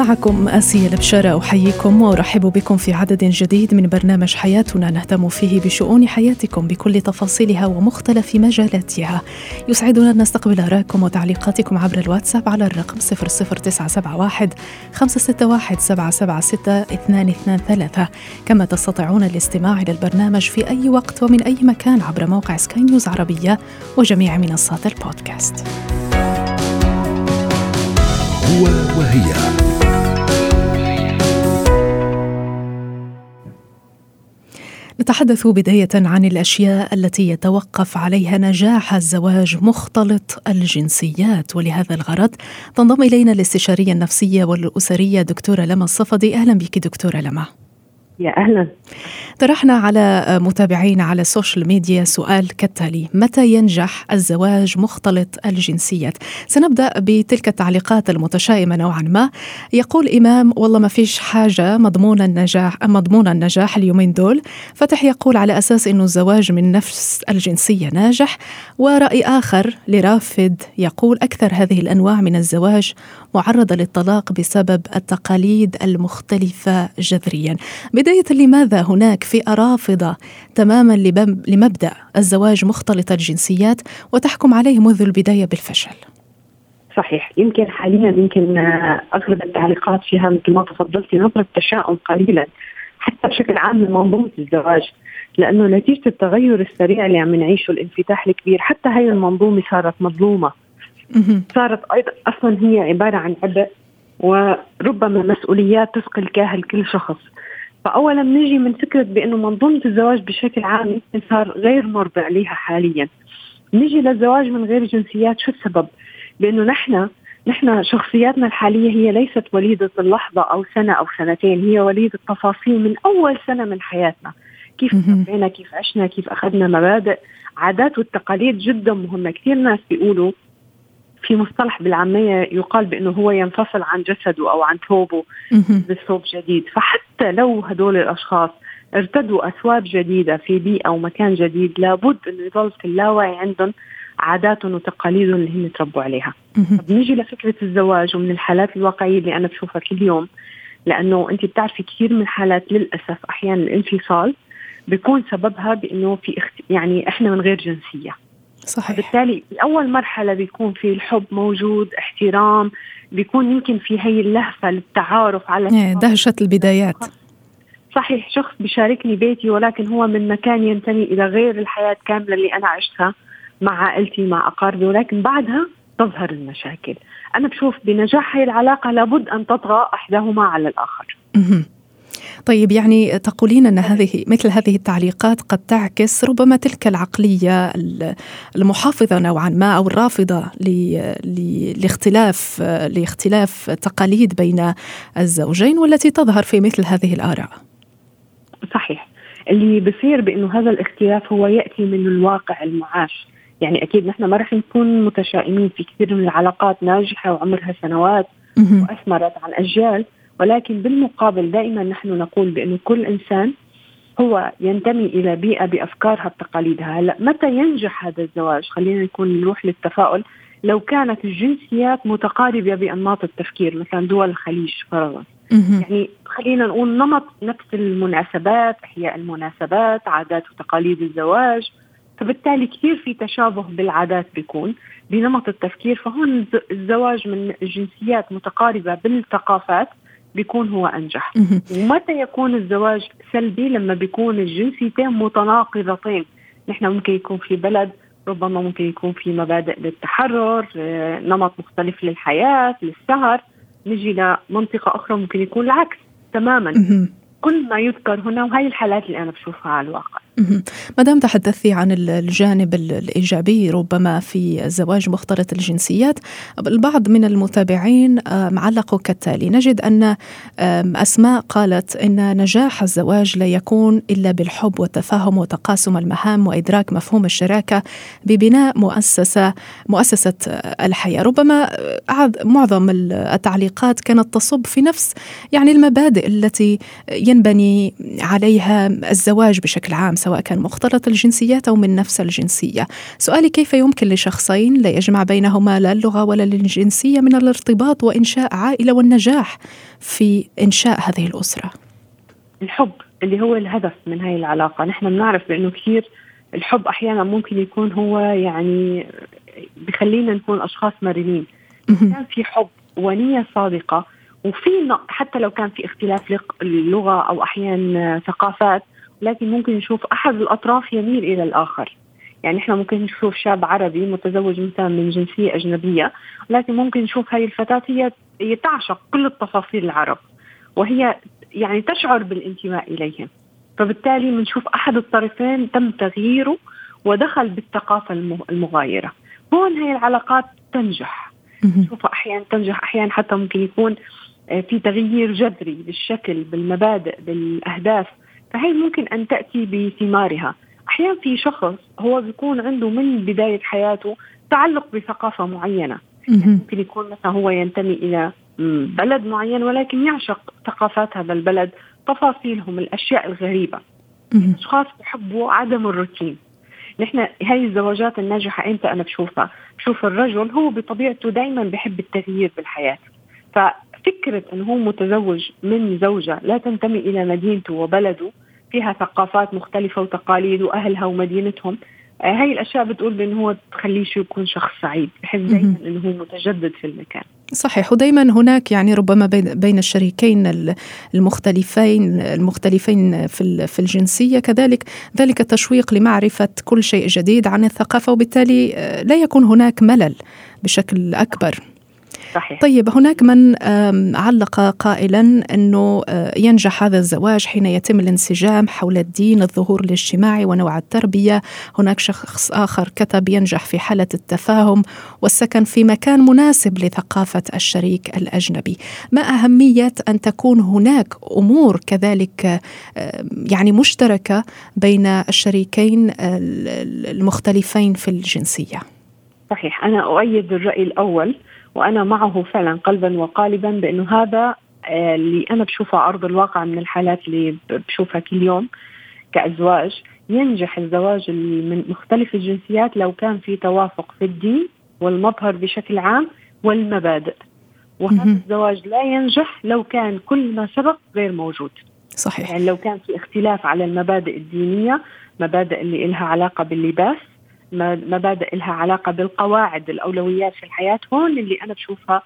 معكم آسيا البشارة أحييكم وأرحب بكم في عدد جديد من برنامج حياتنا. نهتم فيه بشؤون حياتكم بكل تفاصيلها ومختلف مجالاتها. يسعدنا أن نستقبل آراءكم وتعليقاتكم عبر الواتساب على الرقم 00971 561 776 223 كما تستطيعون الاستماع إلى البرنامج في أي وقت ومن أي مكان عبر موقع سكاي نيوز عربية وجميع منصات البودكاست. هو وهي. نتحدث بداية عن الأشياء التي يتوقف عليها نجاح الزواج مختلط الجنسيات ولهذا الغرض تنضم إلينا الاستشارية النفسية والأسرية دكتورة لما الصفدي. أهلا بك دكتورة لما يا أهلا. طرحنا على متابعينا على ال social media سؤال كالتالي متى ينجح الزواج مختلط الجنسيات؟ سنبدأ بتلك التعليقات المتشائمة نوعا ما. يقول إمام والله ما فيش حاجة مضمون النجاح مضمون النجاح اليومين دول. فتح يقول على أساس إنه الزواج من نفس الجنسية ناجح. ورأي آخر لرافد يقول أكثر هذه الأنواع من الزواج معرضة للطلاق بسبب التقاليد المختلفة جذريا. بداية لماذا هناك فئة رافضة تماما لمبدأ الزواج مختلط الجنسيات وتحكم عليه منذ البداية بالفشل؟ صحيح. يمكن حاليا يمكن أغلب التعليقات فيها مثل ما تفضلتي نظرة تشاؤم قليلا حتى بشكل عام من منظومه الزواج لأنه نتيجة التغير السريع اللي عم نعيشه الانفتاح الكبير حتى هي المنظومة صارت مظلومة. صارت أيضا أصلا هي عبارة عن عبء وربما مسؤوليات تثقل كاهل كل شخص. فاولا بنيجي من فكرة بأنه منظومة الزواج بشكل عام صار غير مرضي عليها حاليا. نيجي للزواج من غير جنسيات شو السبب؟ لأنه نحن نحن شخصياتنا الحالية هي ليست وليدة اللحظة أو سنة أو سنتين هي وليدة تفاصيل من أول سنة من حياتنا. كيف تربينا كيف عشنا كيف أخذنا مبادئ. عادات والتقاليد جدا مهمة. كثير ناس بيقولوا في مصطلح بالعامية يقال بأنه هو ينفصل عن جسده أو عن ثوبه بثوب جديد. فحتى لو هدول الأشخاص ارتدوا أثواب جديدة في بيئة أو مكان جديد لابد أنه يضل في اللاوعي عندهم عاداتهم وتقاليدهم اللي هم تربوا عليها. بنيجي لفكرة الزواج ومن الحالات الواقعية اللي أنا بشوفها كل يوم لأنه أنت بتعرفي كثير من الحالات للأسف أحيانا الانفصال بيكون سببها بأنه في اخت... يعني إحنا من غير جنسية. صحيح. بالتالي أول مرحلة بيكون في الحب موجود احترام بيكون يمكن في هي اللهفة للتعارف على إيه، دهشة البدايات. صحيح شخص بيشاركني بيتي ولكن هو من مكان ينتمي إلى غير الحياة كاملة اللي أنا عشتها مع عائلتي مع أقاربي ولكن بعدها تظهر المشاكل. أنا بشوف بنجاح هي العلاقة لابد أن تطغى إحداهما على الآخر. طيب يعني تقولين أن هذه مثل هذه التعليقات قد تعكس ربما تلك العقلية المحافظة نوعا ما أو الرافضة لاختلاف لاختلاف تقاليد بين الزوجين والتي تظهر في مثل هذه الآراء. صحيح. اللي بصير بأنه هذا الاختلاف هو يأتي من الواقع المعاش. يعني أكيد نحن ما رح نكون متشائمين. في كثير من العلاقات ناجحة وعمرها سنوات وأثمرت عن أجيال. ولكن بالمقابل دائما نحن نقول بأنه كل إنسان هو ينتمي إلى بيئة بأفكارها بتقاليدها. هلا متى ينجح هذا الزواج؟ خلينا نكون نروح للتفاؤل. لو كانت الجنسيات متقاربة بأنماط التفكير مثلا دول الخليج فرضا. يعني خلينا نقول نمط نفس المناسبات إحياء المناسبات عادات وتقاليد الزواج. فبالتالي كثير في تشابه بالعادات بيكون بنمط التفكير. فهون الزواج من جنسيات متقاربة بالثقافات بيكون هو أنجح. ومتى يكون الزواج سلبي؟ لما بيكون الجنسيتين متناقضتين. نحن ممكن يكون في بلد ربما ممكن يكون في مبادئ للتحرر آه، نمط مختلف للحياة للسهر. نجي لمنطقة أخرى ممكن يكون العكس تماما. كل ما يذكر هنا وهي الحالات اللي أنا بشوفها على الواقع. ما دام تحدثتي عن الجانب الإيجابي ربما في الزواج مختلط الجنسيات البعض من المتابعين علقوا كالتالي. نجد أن أسماء قالت إن نجاح الزواج لا يكون إلا بالحب والتفاهم وتقاسم المهام وإدراك مفهوم الشراكة ببناء مؤسسة مؤسسة الحياة. ربما معظم التعليقات كانت تصب في نفس يعني المبادئ التي ينبني عليها الزواج بشكل عام سواء كان مختلط الجنسيات أو من نفس الجنسية. سؤالي كيف يمكن لشخصين لا يجمع بينهما لا اللغة ولا الجنسية من الارتباط وإنشاء عائلة والنجاح في إنشاء هذه الأسرة؟ الحب اللي هو الهدف من هاي العلاقة. نحن بنعرف بأنه كثير الحب أحيانا ممكن يكون هو يعني بخلينا نكون أشخاص مرنين. كان في حب ونية صادقة وفي حتى لو كان في اختلاف اللغة أو أحيانا ثقافات لكن ممكن نشوف أحد الأطراف يميل إلى الآخر. يعني إحنا ممكن نشوف شاب عربي متزوج مثلا من جنسية أجنبية لكن ممكن نشوف هاي الفتاة هي هي تعشق كل التفاصيل العرب وهي يعني تشعر بالانتماء إليهم. فبالتالي بنشوف أحد الطرفين تم تغييره ودخل بالثقافة المغايرة. هون هي العلاقات تنجح. نشوفها أحيانا تنجح أحيانا حتى ممكن يكون آه، في تغيير جذري بالشكل بالمبادئ بالأهداف. فهي ممكن أن تأتي بثمارها؟ أحيانا في شخص هو بيكون عنده من بداية حياته تعلق بثقافة معينة. ممكن يكون مثلا هو ينتمي إلى بلد معين ولكن يعشق ثقافات هذا البلد تفاصيلهم الأشياء الغريبة. أشخاص بحبوا عدم الروتين. نحن هاي الزواجات الناجحة أنت أنا بشوفها. بشوف الرجل هو بطبيعته دائما بحب التغيير بالحياة. ففكرة أنه هو متزوج من زوجة لا تنتمي إلى مدينته وبلده فيها ثقافات مختلفة وتقاليد وأهلها ومدينتهم آه، هاي الأشياء بتقول بأنه هو تخليه شو يكون شخص سعيد بحس دائما إنه هو متجدد في المكان. صحيح. ودائما هناك يعني ربما بين الشريكين المختلفين المختلفين في في الجنسية. كذلك ذلك تشويق لمعرفة كل شيء جديد عن الثقافة وبالتالي آه، لا يكون هناك ملل بشكل أكبر. صحيح. طيب هناك من علق قائلا أنه آه، ينجح هذا الزواج حين يتم الانسجام حول الدين الظهور الاجتماعي ونوع التربية. هناك شخص آخر كتب ينجح في حالة التفاهم والسكن في مكان مناسب لثقافة الشريك الأجنبي. ما أهمية أن تكون هناك أمور كذلك يعني مشتركة بين الشريكين المختلفين في الجنسية؟ صحيح. أنا أؤيد الرأي الأول وأنا معه فعلا قلبا وقالبا بأنه هذا آه، اللي أنا بشوفه أرض الواقع من الحالات اللي بشوفها كل يوم كأزواج ينجح الزواج من مختلف الجنسيات لو كان في توافق في الدين والمظهر بشكل عام والمبادئ. وهذا الزواج لا ينجح لو كان كل ما سبق غير موجود. صحيح. يعني لو كان في اختلاف على المبادئ الدينية مبادئ اللي إلها علاقة باللباس مبادئ لها علاقة بالقواعد الأولويات في الحياة. هون اللي أنا بشوفها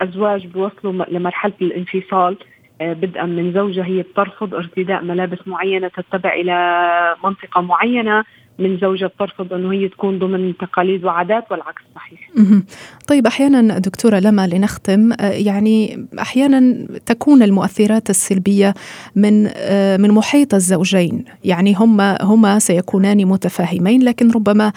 أزواج بيوصلوا لمرحلة الانفصال. آه، بدءا من زوجة هي بترفض ارتداء ملابس معينة تتبع إلى منطقة معينة. من زوجة ترفض أنه هي تكون ضمن تقاليد وعادات والعكس صحيح. طيب أحيانا دكتورة لما لنختم آه، يعني أحيانا تكون المؤثرات السلبية من آه، من محيط الزوجين. يعني هما هما سيكونان متفاهمين لكن ربما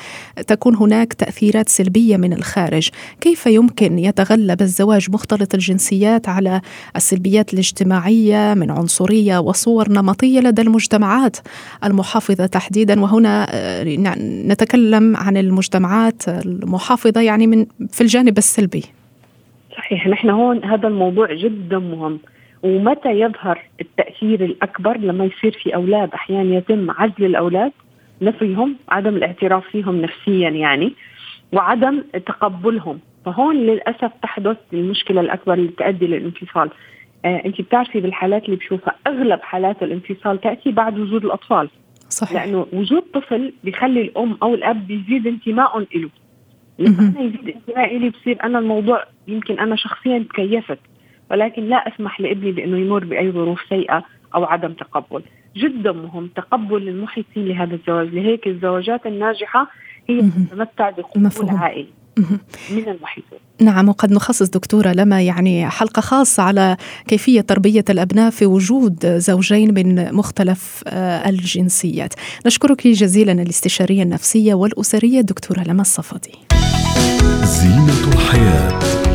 تكون هناك تأثيرات سلبية من الخارج. كيف يمكن يتغلب الزواج مختلط الجنسيات على السلبيات الاجتماعية من عنصرية وصور نمطية لدى المجتمعات؟ المحافظة تحديدا وهنا آه، نتكلم عن المجتمعات المحافظة يعني من في الجانب السلبي. صحيح نحن هون هذا الموضوع جدا مهم. ومتى يظهر التأثير الأكبر لما يصير في أولاد؟ أحيانا يتم عزل الأولاد نفيهم عدم الاعتراف فيهم نفسيا يعني وعدم تقبلهم. فهون للأسف تحدث المشكلة الأكبر اللي تؤدي للانفصال. آه أنت بتعرفي بالحالات اللي بشوفها أغلب حالات الانفصال تأتي بعد وجود الأطفال. صحيح. لأنه وجود طفل بيخلي الأم أو الأب بيزيد انتمائهم له لما أنا يزيد انتمائي لي بصير أنا الموضوع يمكن أنا شخصيا تكيفت ولكن لا أسمح لابني بأنه يمر بأي ظروف سيئة أو عدم تقبل. جدا مهم تقبل المحيطين لهذا الزواج لهيك الزواجات الناجحة هي تتمتع بقبول عائلي من المحيطين. نعم وقد نخصص دكتورة لما يعني حلقة خاصة على كيفية تربية الأبناء في وجود زوجين من مختلف آه، الجنسيات. نشكرك جزيلا الاستشارية النفسية والأسرية دكتورة لما الصفدي. زينة الحياة.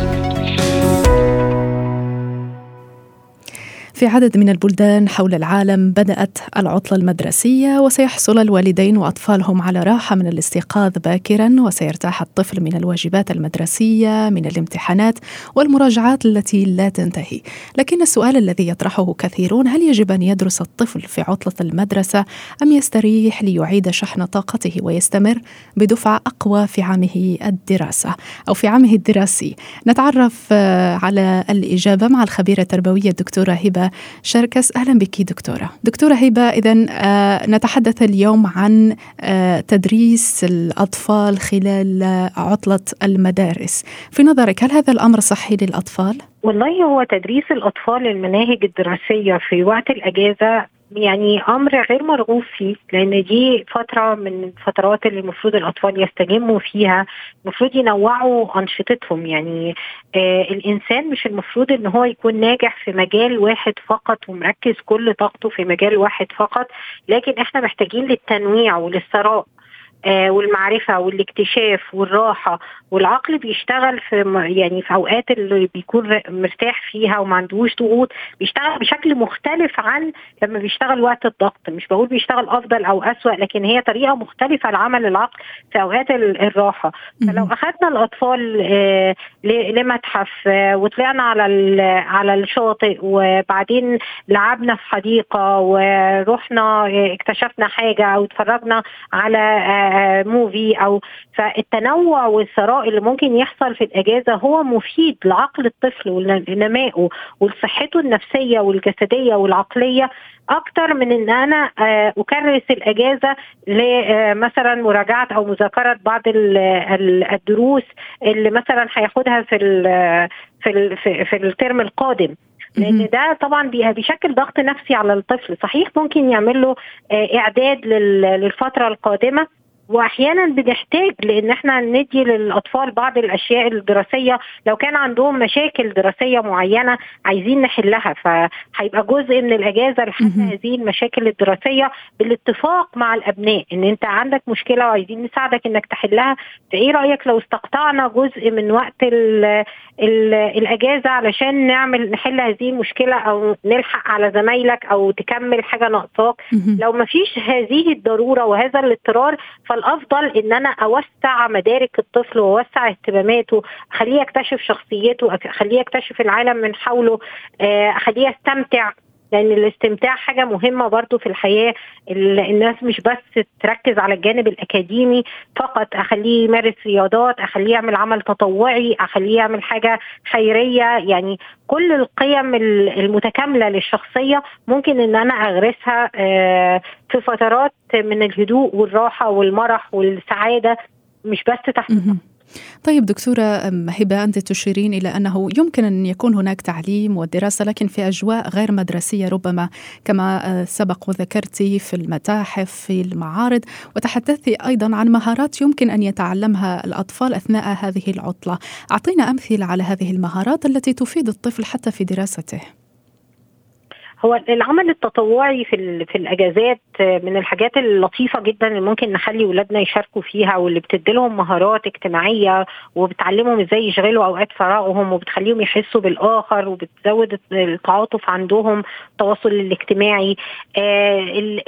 في عدد من البلدان حول العالم بدأت العطلة المدرسية وسيحصل الوالدين وأطفالهم على راحة من الاستيقاظ باكرا وسيرتاح الطفل من الواجبات المدرسية من الامتحانات والمراجعات التي لا تنتهي. لكن السؤال الذي يطرحه كثيرون هل يجب أن يدرس الطفل في عطلة المدرسة أم يستريح ليعيد شحن طاقته ويستمر بدفعة أقوى في عامه الدراسة أو في عامه الدراسي؟ نتعرف آه، على الإجابة مع الخبيرة التربوية الدكتورة هبة شركس أهلا بك دكتورة دكتورة هبة إذا آه، نتحدث اليوم عن آه، تدريس الأطفال خلال عطلة المدارس في نظرك هل هذا الأمر صحي للأطفال؟ والله هو تدريس الأطفال المناهج الدراسية في وقت الأجازة يعني أمر غير مرغوب فيه لأن دي فترة من الفترات اللي المفروض الأطفال يستجموا فيها المفروض ينوعوا أنشطتهم. يعني آه الإنسان مش المفروض إن هو يكون ناجح في مجال واحد فقط ومركز كل طاقته في مجال واحد فقط لكن إحنا محتاجين للتنويع وللثراء. والمعرفة والاكتشاف والراحة والعقل بيشتغل في يعني في أوقات اللي بيكون مرتاح فيها وما عندوش ضغوط بيشتغل بشكل مختلف عن لما بيشتغل وقت الضغط. مش بقول بيشتغل أفضل أو أسوأ لكن هي طريقة مختلفة لعمل العقل في أوقات الراحة. فلو أخذنا الأطفال آه، لمتحف آه، وطلعنا على على الشاطئ وبعدين لعبنا في حديقة ورحنا اكتشفنا حاجة أو اتفرجنا على موفي أو فالتنوع والثراء اللي ممكن يحصل في الأجازة هو مفيد لعقل الطفل ولنمائه ولصحته النفسية والجسدية والعقلية أكتر من إن أنا آه، أكرس الأجازة لمثلا مراجعة أو مذاكرة بعض الدروس اللي مثلا هياخدها في في في الترم القادم. لأن ده طبعا بيشكل ضغط نفسي على الطفل. صحيح ممكن يعمل له آه، إعداد للفترة القادمة واحيانا بنحتاج لأن إحنا ندي للاطفال بعض الاشياء الدراسيه لو كان عندهم مشاكل دراسيه معينه عايزين نحلها فهيبقى جزء من الإجازة لحل هذه المشاكل الدراسية بالاتفاق مع الأبناء إن أنت عندك مشكلة وعايزين نساعدك إنك تحلها. فإيه رأيك لو استقطعنا جزء من وقت ال ال الإجازة علشان نعمل نحل هذه المشكلة أو نلحق على زمايلك أو تكمل حاجة ناقصاك؟ لو ما فيش هذه الضرورة وهذا الاضطرار فالأفضل إن أنا أوسع مدارك الطفل وأوسع اهتماماته أخليه يكتشف شخصيته أخليه يكتشف العالم من حوله آه، أخليه يستمتع لأن الاستمتاع حاجة مهمة برضو في الحياة. الناس مش بس تركز على الجانب الأكاديمي فقط أخليه يمارس رياضات أخليه يعمل عمل تطوعي أخليه يعمل حاجة خيرية. يعني كل القيم المتكاملة للشخصية ممكن إن أنا أغرسها آه، في فترات من الهدوء والراحة والمرح والسعادة مش بس تحت طيب دكتورة هبة أنت تشيرين إلى أنه يمكن أن يكون هناك تعليم ودراسة لكن في أجواء غير مدرسية ربما كما سبق وذكرتي في المتاحف في المعارض وتحدثتي أيضا عن مهارات يمكن أن يتعلمها الأطفال أثناء هذه العطلة. أعطينا أمثلة على هذه المهارات التي تفيد الطفل حتى في دراسته. هو العمل التطوعي في في الأجازات من الحاجات اللطيفة جدا اللي ممكن نخلي ولادنا يشاركوا فيها واللي بتدي لهم مهارات اجتماعية وبتعلمهم إزاي يشغلوا أوقات فراغهم وبتخليهم يحسوا بالآخر وبتزود التعاطف عندهم التواصل الاجتماعي. آه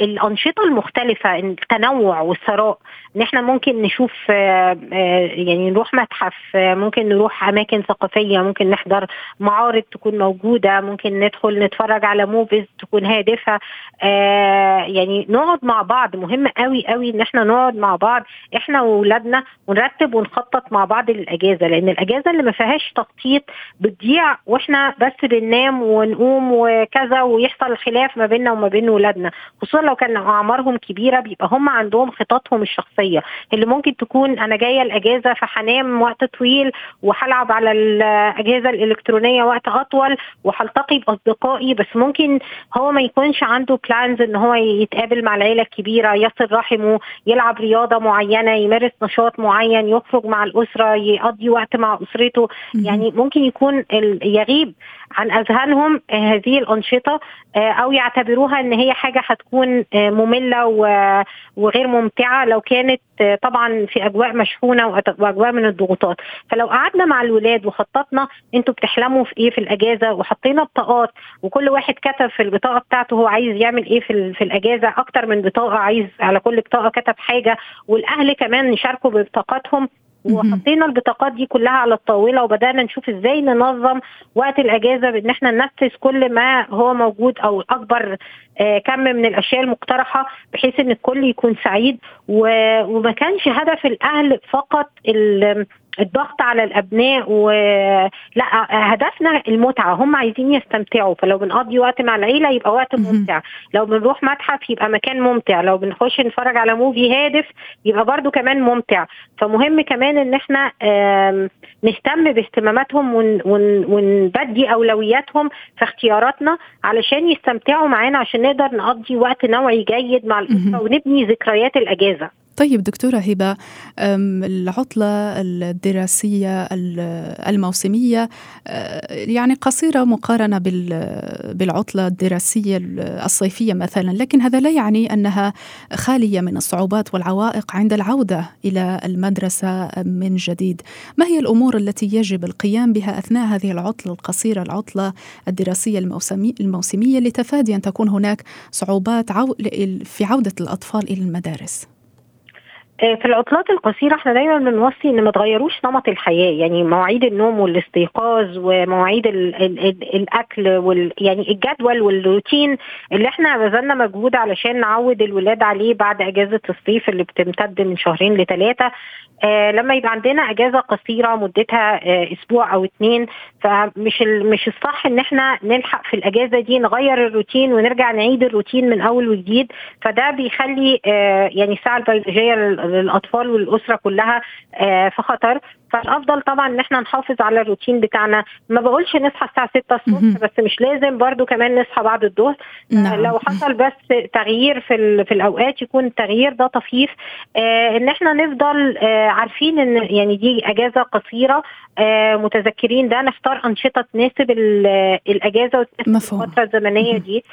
الأنشطة المختلفة التنوع والثراء. ان إحنا ممكن نشوف آه آه يعني نروح متحف آه ممكن نروح أماكن ثقافية ممكن نحضر معارض تكون موجودة ممكن ندخل نتفرج على movie movies تكون هادفة. آه يعني نقعد مع بعض. مهم قوي قوي إن إحنا نقعد مع بعض إحنا واولادنا ونرتب ونخطط مع بعض للأجازة لأن الأجازة اللي ما فيهاش تخطيط بتضيع وإحنا بس بننام ونقوم وكذا ويحصل خلاف ما بيننا وما بين ولادنا. خصوصا لو كان أعمارهم كبيرة بيبقى هم عندهم خططهم الشخصية. اللي ممكن تكون أنا جاية الأجازة فهنام وقت طويل وهلعب على الأجهزة الإلكترونية وقت أطول وهلتقي بأصدقائي بس ممكن ممكن هو ما يكونش عنده بلانز إن هو يتقابل مع العيلة الكبيرة يصل رحمه يلعب رياضة معينة يمارس نشاط معين يخرج مع الأسرة يقضي وقت مع أسرته. يعني ممكن يكون يغيب. عن أذهانهم هذه الأنشطة أو يعتبروها إن هي حاجة هتكون مملة وغير ممتعة لو كانت طبعا في أجواء مشحونة وأجواء من الضغوطات. فلو قعدنا مع الولاد وخططنا أنتوا بتحلموا في إيه في الأجازة وحطينا بطاقات وكل واحد كتب في البطاقة بتاعته هو عايز يعمل إيه في في الأجازة أكتر من بطاقة عايز على كل بطاقة كتب حاجة والأهل كمان يشاركوا ببطاقاتهم وحطينا البطاقات دي كلها على الطاولة وبدأنا نشوف إزاي ننظم وقت الإجازة بإن إحنا ننفذ كل ما هو موجود أو أكبر آه كم من الأشياء المقترحة بحيث إن الكل يكون سعيد وما كانش هدف الأهل فقط الضغط على الأبناء ولا هدفنا المتعة. هم عايزين يستمتعوا. فلو بنقضي وقت مع العيلة يبقى وقت ممتع. لو بنروح متحف يبقى مكان ممتع. لو بنخش نتفرج على موفي هادف يبقى برضو كمان ممتع. فمهم كمان إن إحنا نهتم باهتماماتهم ونبدي أولوياتهم في اختياراتنا علشان يستمتعوا معانا عشان نقدر نقضي وقت نوعي جيد مع الأسرة ونبني ذكريات الأجازة. طيب دكتورة هبة العطلة الدراسية الموسمية يعني قصيرة مقارنة بالعطلة الدراسية الصيفية مثلا لكن هذا لا يعني أنها خالية من الصعوبات والعوائق عند العودة إلى المدرسة من جديد ما هي الأمور التي يجب القيام بها أثناء هذه العطلة القصيرة العطلة الدراسية الموسمية لتفادي أن تكون هناك صعوبات في عودة الأطفال إلى المدارس؟ في العطلات القصيرة إحنا دايما بنوصي إن ما تغيروش نمط الحياة يعني مواعيد النوم والاستيقاظ ومواعيد ال ال ال الأكل وال يعني الجدول والروتين اللي إحنا بذلنا مجهود علشان نعود الولاد عليه بعد إجازة الصيف اللي بتمتد من شهرين لثلاثة آه لما يبقى عندنا إجازة قصيرة مدتها آه أسبوع أو اتنين فمش مش الصح إن إحنا نلحق في الإجازة دي نغير الروتين ونرجع نعيد الروتين من أول وجديد. فده بيخلي آه يعني الساعة البيولوجية للأطفال والأسرة كلها آه في خطر. فالأفضل طبعا إن إحنا نحافظ على الروتين بتاعنا. ما بقولش نصحى الساعة 6 الصبح بس مش لازم برضو كمان نصحى بعد الظهر. نعم. لو حصل بس تغيير في في الأوقات يكون التغيير ده طفيف. آه إن إحنا نفضل آه عارفين إن يعني دي أجازة قصيرة آه متذكرين ده. نختار أنشطة تناسب الأجازة وتناسب الفترة الزمنية دي.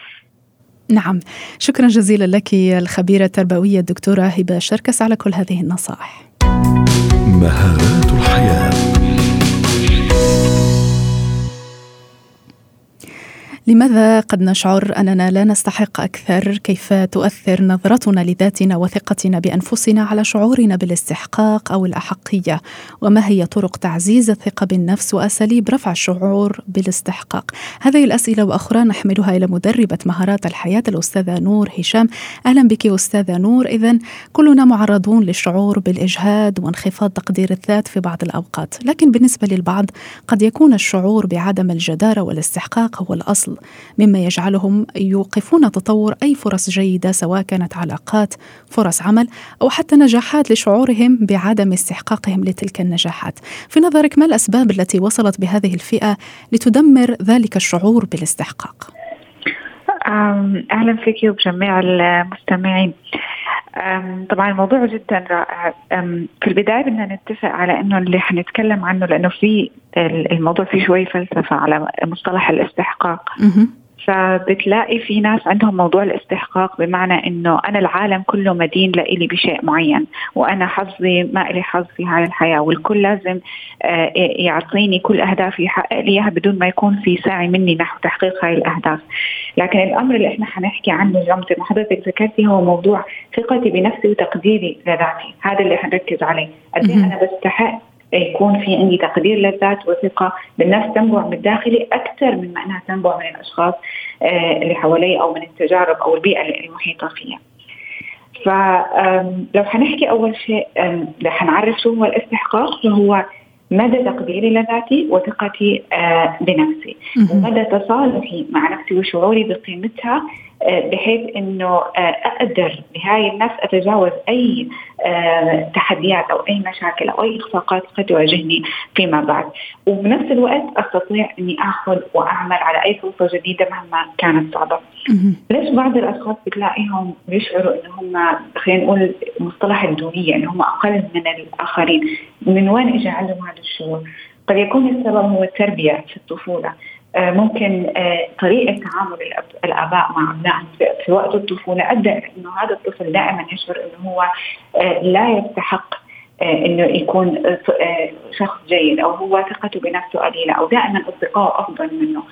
نعم. شكرا جزيلا لك الخبيرة التربوية الدكتورة هبة شركس على كل هذه النصائح. مهارات الحياة. لماذا قد نشعر أننا لا نستحق أكثر؟ كيف تؤثر نظرتنا لذاتنا وثقتنا بأنفسنا على شعورنا بالاستحقاق أو الأحقية؟ وما هي طرق تعزيز الثقة بالنفس وأساليب رفع الشعور بالاستحقاق؟ هذه الأسئلة وأخرى نحملها إلى مدربة مهارات الحياة الأستاذة نور هشام. أهلا بك أستاذة نور. اذا كلنا معرضون للشعور بالإجهاد وانخفاض تقدير الذات في بعض الأوقات لكن بالنسبة للبعض قد يكون الشعور بعدم الجدارة والاستحقاق هو الأصل. مما يجعلهم يوقفون تطور أي فرص جيدة سواء كانت علاقات فرص عمل أو حتى نجاحات لشعورهم بعدم استحقاقهم لتلك النجاحات. في نظرك ما الأسباب التي وصلت بهذه الفئة لتدمر ذلك الشعور بالاستحقاق؟ أهلا فيك وبجميع المستمعين. طبعا الموضوع جدا رائع. في البداية بدنا نتفق على إنه اللي حنتكلم عنه لأنه في الموضوع فيه شوي فلسفة على مصطلح الاستحقاق. فبتلاقي في ناس عندهم موضوع الاستحقاق بمعنى إنه أنا العالم كله مدين لإلي بشيء معين وأنا حظي ما إلي حظ في هاي الحياة والكل لازم يعطيني كل أهدافي يحقق لي إياها بدون ما يكون في سعي مني نحو تحقيق هاي الأهداف. لكن الأمر اللي إحنا حنحكي عنه اليوم زي ما حضرتك ذكرتي هو موضوع ثقتي بنفسي وتقديري لذاتي هذا اللي حنركز عليه. قد أنا بستحق يكون في عندي تقدير للذات وثقة بالنفس تنبع من داخلي أكثر من ما أنها تنبع من الأشخاص اللي حوالي أو من التجارب أو البيئة المحيطة فيها. فلو حنحكي أول شيء حنعرف شو هو الاستحقاق فهو مدى تقديري لذاتي وثقتي بنفسي. ومدى تصالحي مع نفسي وشعوري بقيمتها بحيث إنه أقدر بهاي النفس أتجاوز أي تحديات أو أي مشاكل أو أي إخفاقات قد تواجهني فيما بعد وبنفس الوقت أستطيع إني آخذ وأعمل على أي فرصة جديدة مهما كانت صعبة. ليش بعض الأشخاص بتلاقيهم بيشعروا انه هم خلينا نقول مصطلح الدونية انه هم أقل من الآخرين، من وين اجى عندهم هذا الشعور؟ قد يكون السبب هو التربية في الطفولة، آه، ممكن آه، طريقة تعامل الآباء مع ابنائهم في وقت الطفولة. أدى إنه هذا الطفل دائما يشعر إنه هو آه، لا يستحق إنه يكون شخص جيد أو هو ثقته بنفسه قليلة أو دائما اصدقائه أفضل منه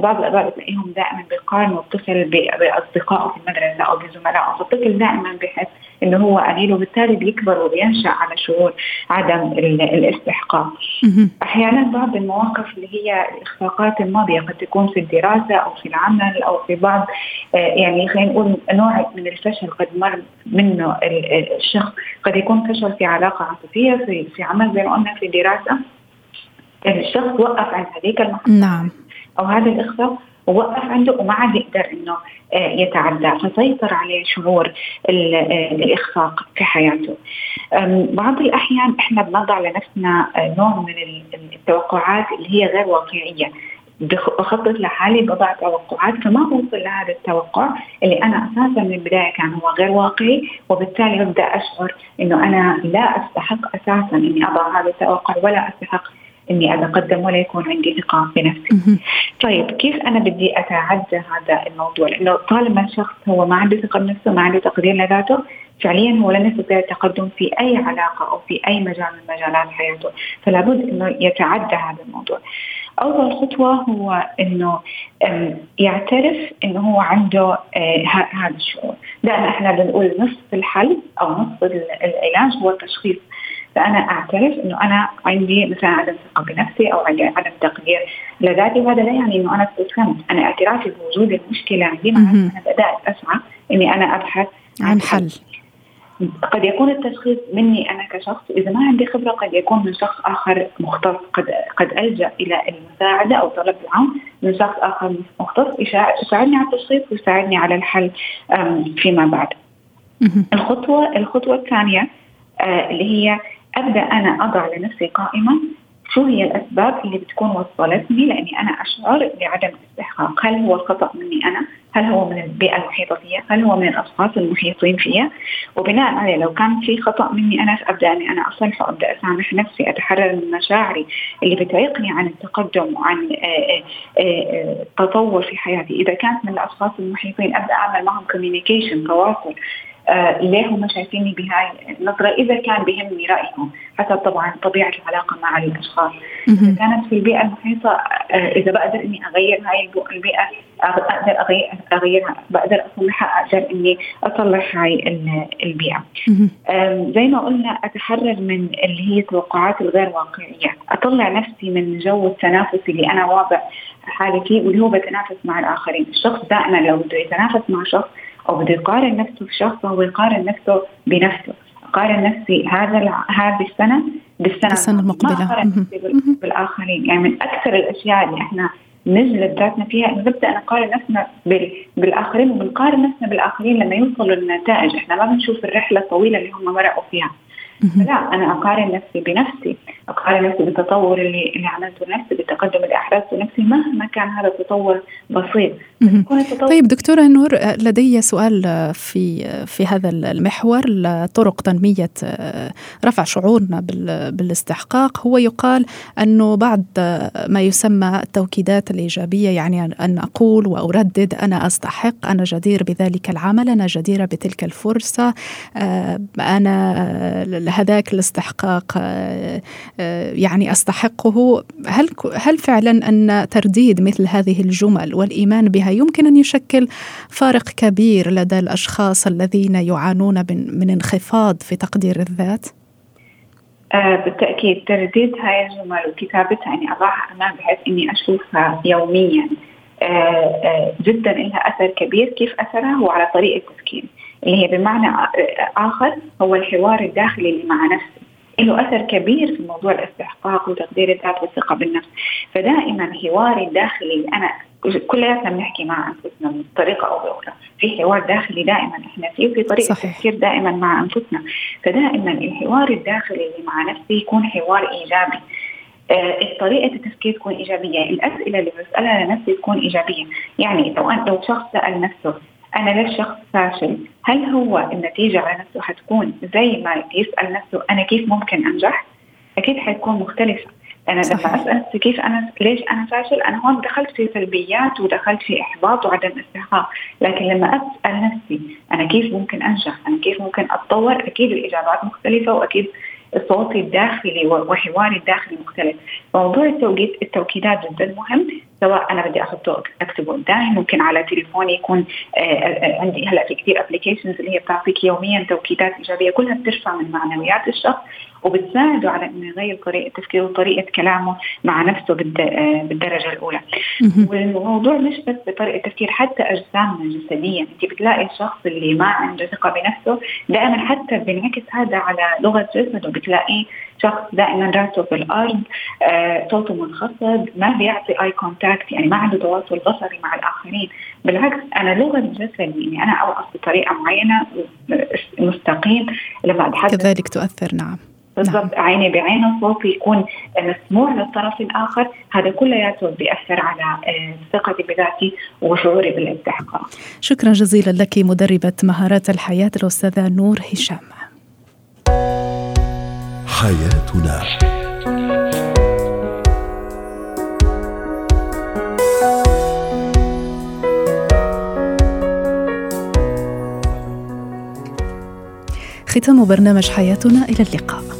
بعض الأباء بتلاقيهم دائما بيقارنوا الطفل بأصدقائه في المدرسة أو بزملائه فالطفل دائما بحس إنه هو قليل وبالتالي بيكبر وبينشأ على شعور عدم الاستحقاق. أحيانا بعض المواقف اللي هي الإخفاقات الماضية قد تكون في الدراسة أو في العمل أو في بعض آه، يعني خلينا نقول نوع من الفشل قد مر منه الشخص قد يكون فشل في علاقة عاطفية في في عمل زي ما قلنا في دراسه الشخص وقف عند هذيك المحطة نعم أو هذا الاخفاق ووقف عنده وما عاد يقدر إنه آه، يتعدى فسيطر عليه شعور آه، الإخفاق في حياته. بعض الأحيان إحنا بنضع لنفسنا آه، نوع من التوقعات اللي هي غير واقعية بخطط لحالي بضع توقعات فما بوصل لهذا التوقع اللي أنا أساسا من البداية كان هو غير واقعي وبالتالي ببدا أشعر إنه أنا لا أستحق أساسا إني أضع هذا التوقع ولا أستحق إني أتقدم ولا يكون عندي ثقه بنفسي. طيب كيف أنا بدي أتعدى هذا الموضوع؟ لأنه طالما الشخص هو ما عنده ثقة بنفسه ما عنده تقدير لذاته فعليا هو لن يستطيع التقدم في أي علاقة أو في أي مجال من مجالات حياته، فلا بد إنه يتعدى هذا الموضوع. أول خطوة هو إنه يعترف إنه هو عنده آه، هذا الشعور، دائما إحنا بنقول نصف الحل أو نصف العلاج هو التشخيص. فأنا أعترف إنه أنا عندي مثلا عدم ثقة بنفسي أو عندي عدم تقدير لذاتي. وهذا لا يعني إنه أنا استسلمت، أنا اعترافي بوجود المشكلة عندي معناته أنا بدأت اسعى إني أنا أبحث عن حل. قد يكون التشخيص مني أنا كشخص. إذا ما عندي خبرة قد يكون من شخص آخر مختص. قد قد ألجأ إلى المساعدة أو طلب العون من شخص آخر مختص. يساعدني على التشخيص ويساعدني على الحل فيما بعد. الخطوة الخطوة الثانية آه، اللي هي أبدأ أنا أضع لنفسي قائمه شو هي الأسباب اللي بتكون وصلتني لأني أنا أشعر بعدم استحقاق، هل هو الخطا مني أنا؟ هل هو من البيئة المحيطة فيها؟ هل هو من الأشخاص المحيطين فيها؟ وبناء عليه لو كان في خطأ مني أنا فابدا أني أنا اصلحه، ابدا أسامح نفسي، أتحرر من مشاعري اللي بتعيقني عن التقدم وعن التطور في حياتي، إذا كانت من الأشخاص المحيطين أبدأ أعمل معهم كوميونيكيشن تواصل آه ليه هم شايفيني بهاي النظرة إذا كان بهمني رأيهم. حسب طبعا طبيعة العلاقة مع الأشخاص. إذا كانت في البيئة المحيطة آه إذا بقدر إني أغير هاي البيئة أقدر أغير أغيرها بقدر أصلحها أقدر إني أصلح هاي البيئة. زي ما قلنا أتحرر من اللي هي التوقعات الغير واقعية. أطلع نفسي من جو التنافس اللي أنا واضع حالي فيه واللي هو بتنافس مع الآخرين. الشخص دائما لو بده يتنافس مع شخص أو بده يقارن نفسه بشخص فهو يقارن نفسه بنفسه. اقارن نفسي هذا هذه السنة بالسنة السنة المقبلة. ما اقارن نفسي بالآخرين. يعني من أكثر الأشياء اللي إحنا نجلد ذاتنا فيها إنه نبدأ نقارن نفسنا بالآخرين وبنقارن نفسنا بالآخرين لما يوصلوا للنتائج. إحنا ما بنشوف الرحلة الطويلة اللي هم مرقوا فيها. لا أنا أقارن نفسي بنفسي أقارن نفسي بالتطور اللي اللي عملته لنفسي بالتقدم اللي أحرزته نفسي مهما كان هذا التطور بسيط. طيب دكتورة نور لدي سؤال في في هذا المحور لطرق تنمية رفع شعورنا بالاستحقاق. هو يقال انه بعد ما يسمى التوكيدات الإيجابية يعني ان أقول وأردد أنا أستحق أنا جدير بذلك العمل أنا جديرة بتلك الفرصة أنا هذاك الاستحقاق آه، آه، يعني أستحقه؟ هل هل فعلا أن ترديد مثل هذه الجمل والإيمان بها يمكن أن يشكل فارق كبير لدى الأشخاص الذين يعانون من انخفاض في تقدير الذات؟ آه بالتأكيد ترديد هاي الجمل وكتابتها اني أضعها امام بحيث إني أشوفها يوميا. جدا لها أثر كبير. كيف أثرها؟ هو على طريقه تفكيري اللي هي بمعنى آخر هو الحوار الداخلي اللي مع نفسي له أثر كبير في موضوع الاستحقاق وتقدير الذات والثقة بالنفس. فدائما حواري الداخلي أنا كلياتنا بنحكي مع أنفسنا بطريقه أو بأخرى. في حوار داخلي دائما إحنا فيه وفي طريقة صحيح. تفكير دائما مع أنفسنا. فدائما الحوار الداخلي اللي مع نفسي يكون حوار إيجابي. آه طريقة التفكير تكون إيجابية. الأسئلة اللي بسألها لنفسي تكون إيجابية. يعني لو لو شخص سأل نفسه أنا ليش شخص فاشل. هل هو النتيجة على نفسه حتكون زي ما يسأل نفسه أنا كيف ممكن أنجح؟ أكيد حتكون مختلفة أنا لما اسال نفسي كيف أنا ليش أنا فاشل؟ أنا هون دخلت في سلبيات ودخلت في إحباط وعدم استحقاق لكن لما أسأل نفسي أنا كيف ممكن أنجح؟ أنا كيف ممكن أتطور؟ أكيد الإجابات مختلفة وأكيد صوتي الداخلي وحواري الداخلي مختلف. موضوع التوقيت التوكيدات جدا مهم. سواء أنا بدي احطه أكتبه قدامي ممكن على تليفوني يكون آه، آه، عندي هلأ في كثير ابلكيشنز اللي هي بتعطيك يوميا توكيدات إيجابية. كلها بترفع من معنويات الشخص. وبتساعده على إنه يغير طريقة تفكيره وطريقة كلامه مع نفسه آه، بالدرجة الأولى. والموضوع مش بس بطريقة تفكير حتى أجسامنا جسديا، أنت بتلاقي الشخص اللي ما عنده ثقة بنفسه دائما حتى بينعكس هذا على لغة جسده. بتلاقيه شخص دائما راسه في الأرض آه، صوته منخفض ما بيعطي اي كونتاكت يعني ما عنده تواصل بصري مع الآخرين. بالعكس أنا لغة جسدي اني أنا أوقف بطريقة معينة مستقيم لما أتحدث. كذلك تؤثر نعم. بالضبط. نعم. عيني بعينه صوتي يكون مسموع للطرف الآخر. هذا كلياته بيأثر على آه، ثقتي بذاتي وشعوري بالاستحقاق. شكرا جزيلا لك مدربة مهارات الحياة الأستاذة نور هشام. حياتنا. ختام برنامج حياتنا. إلى اللقاء.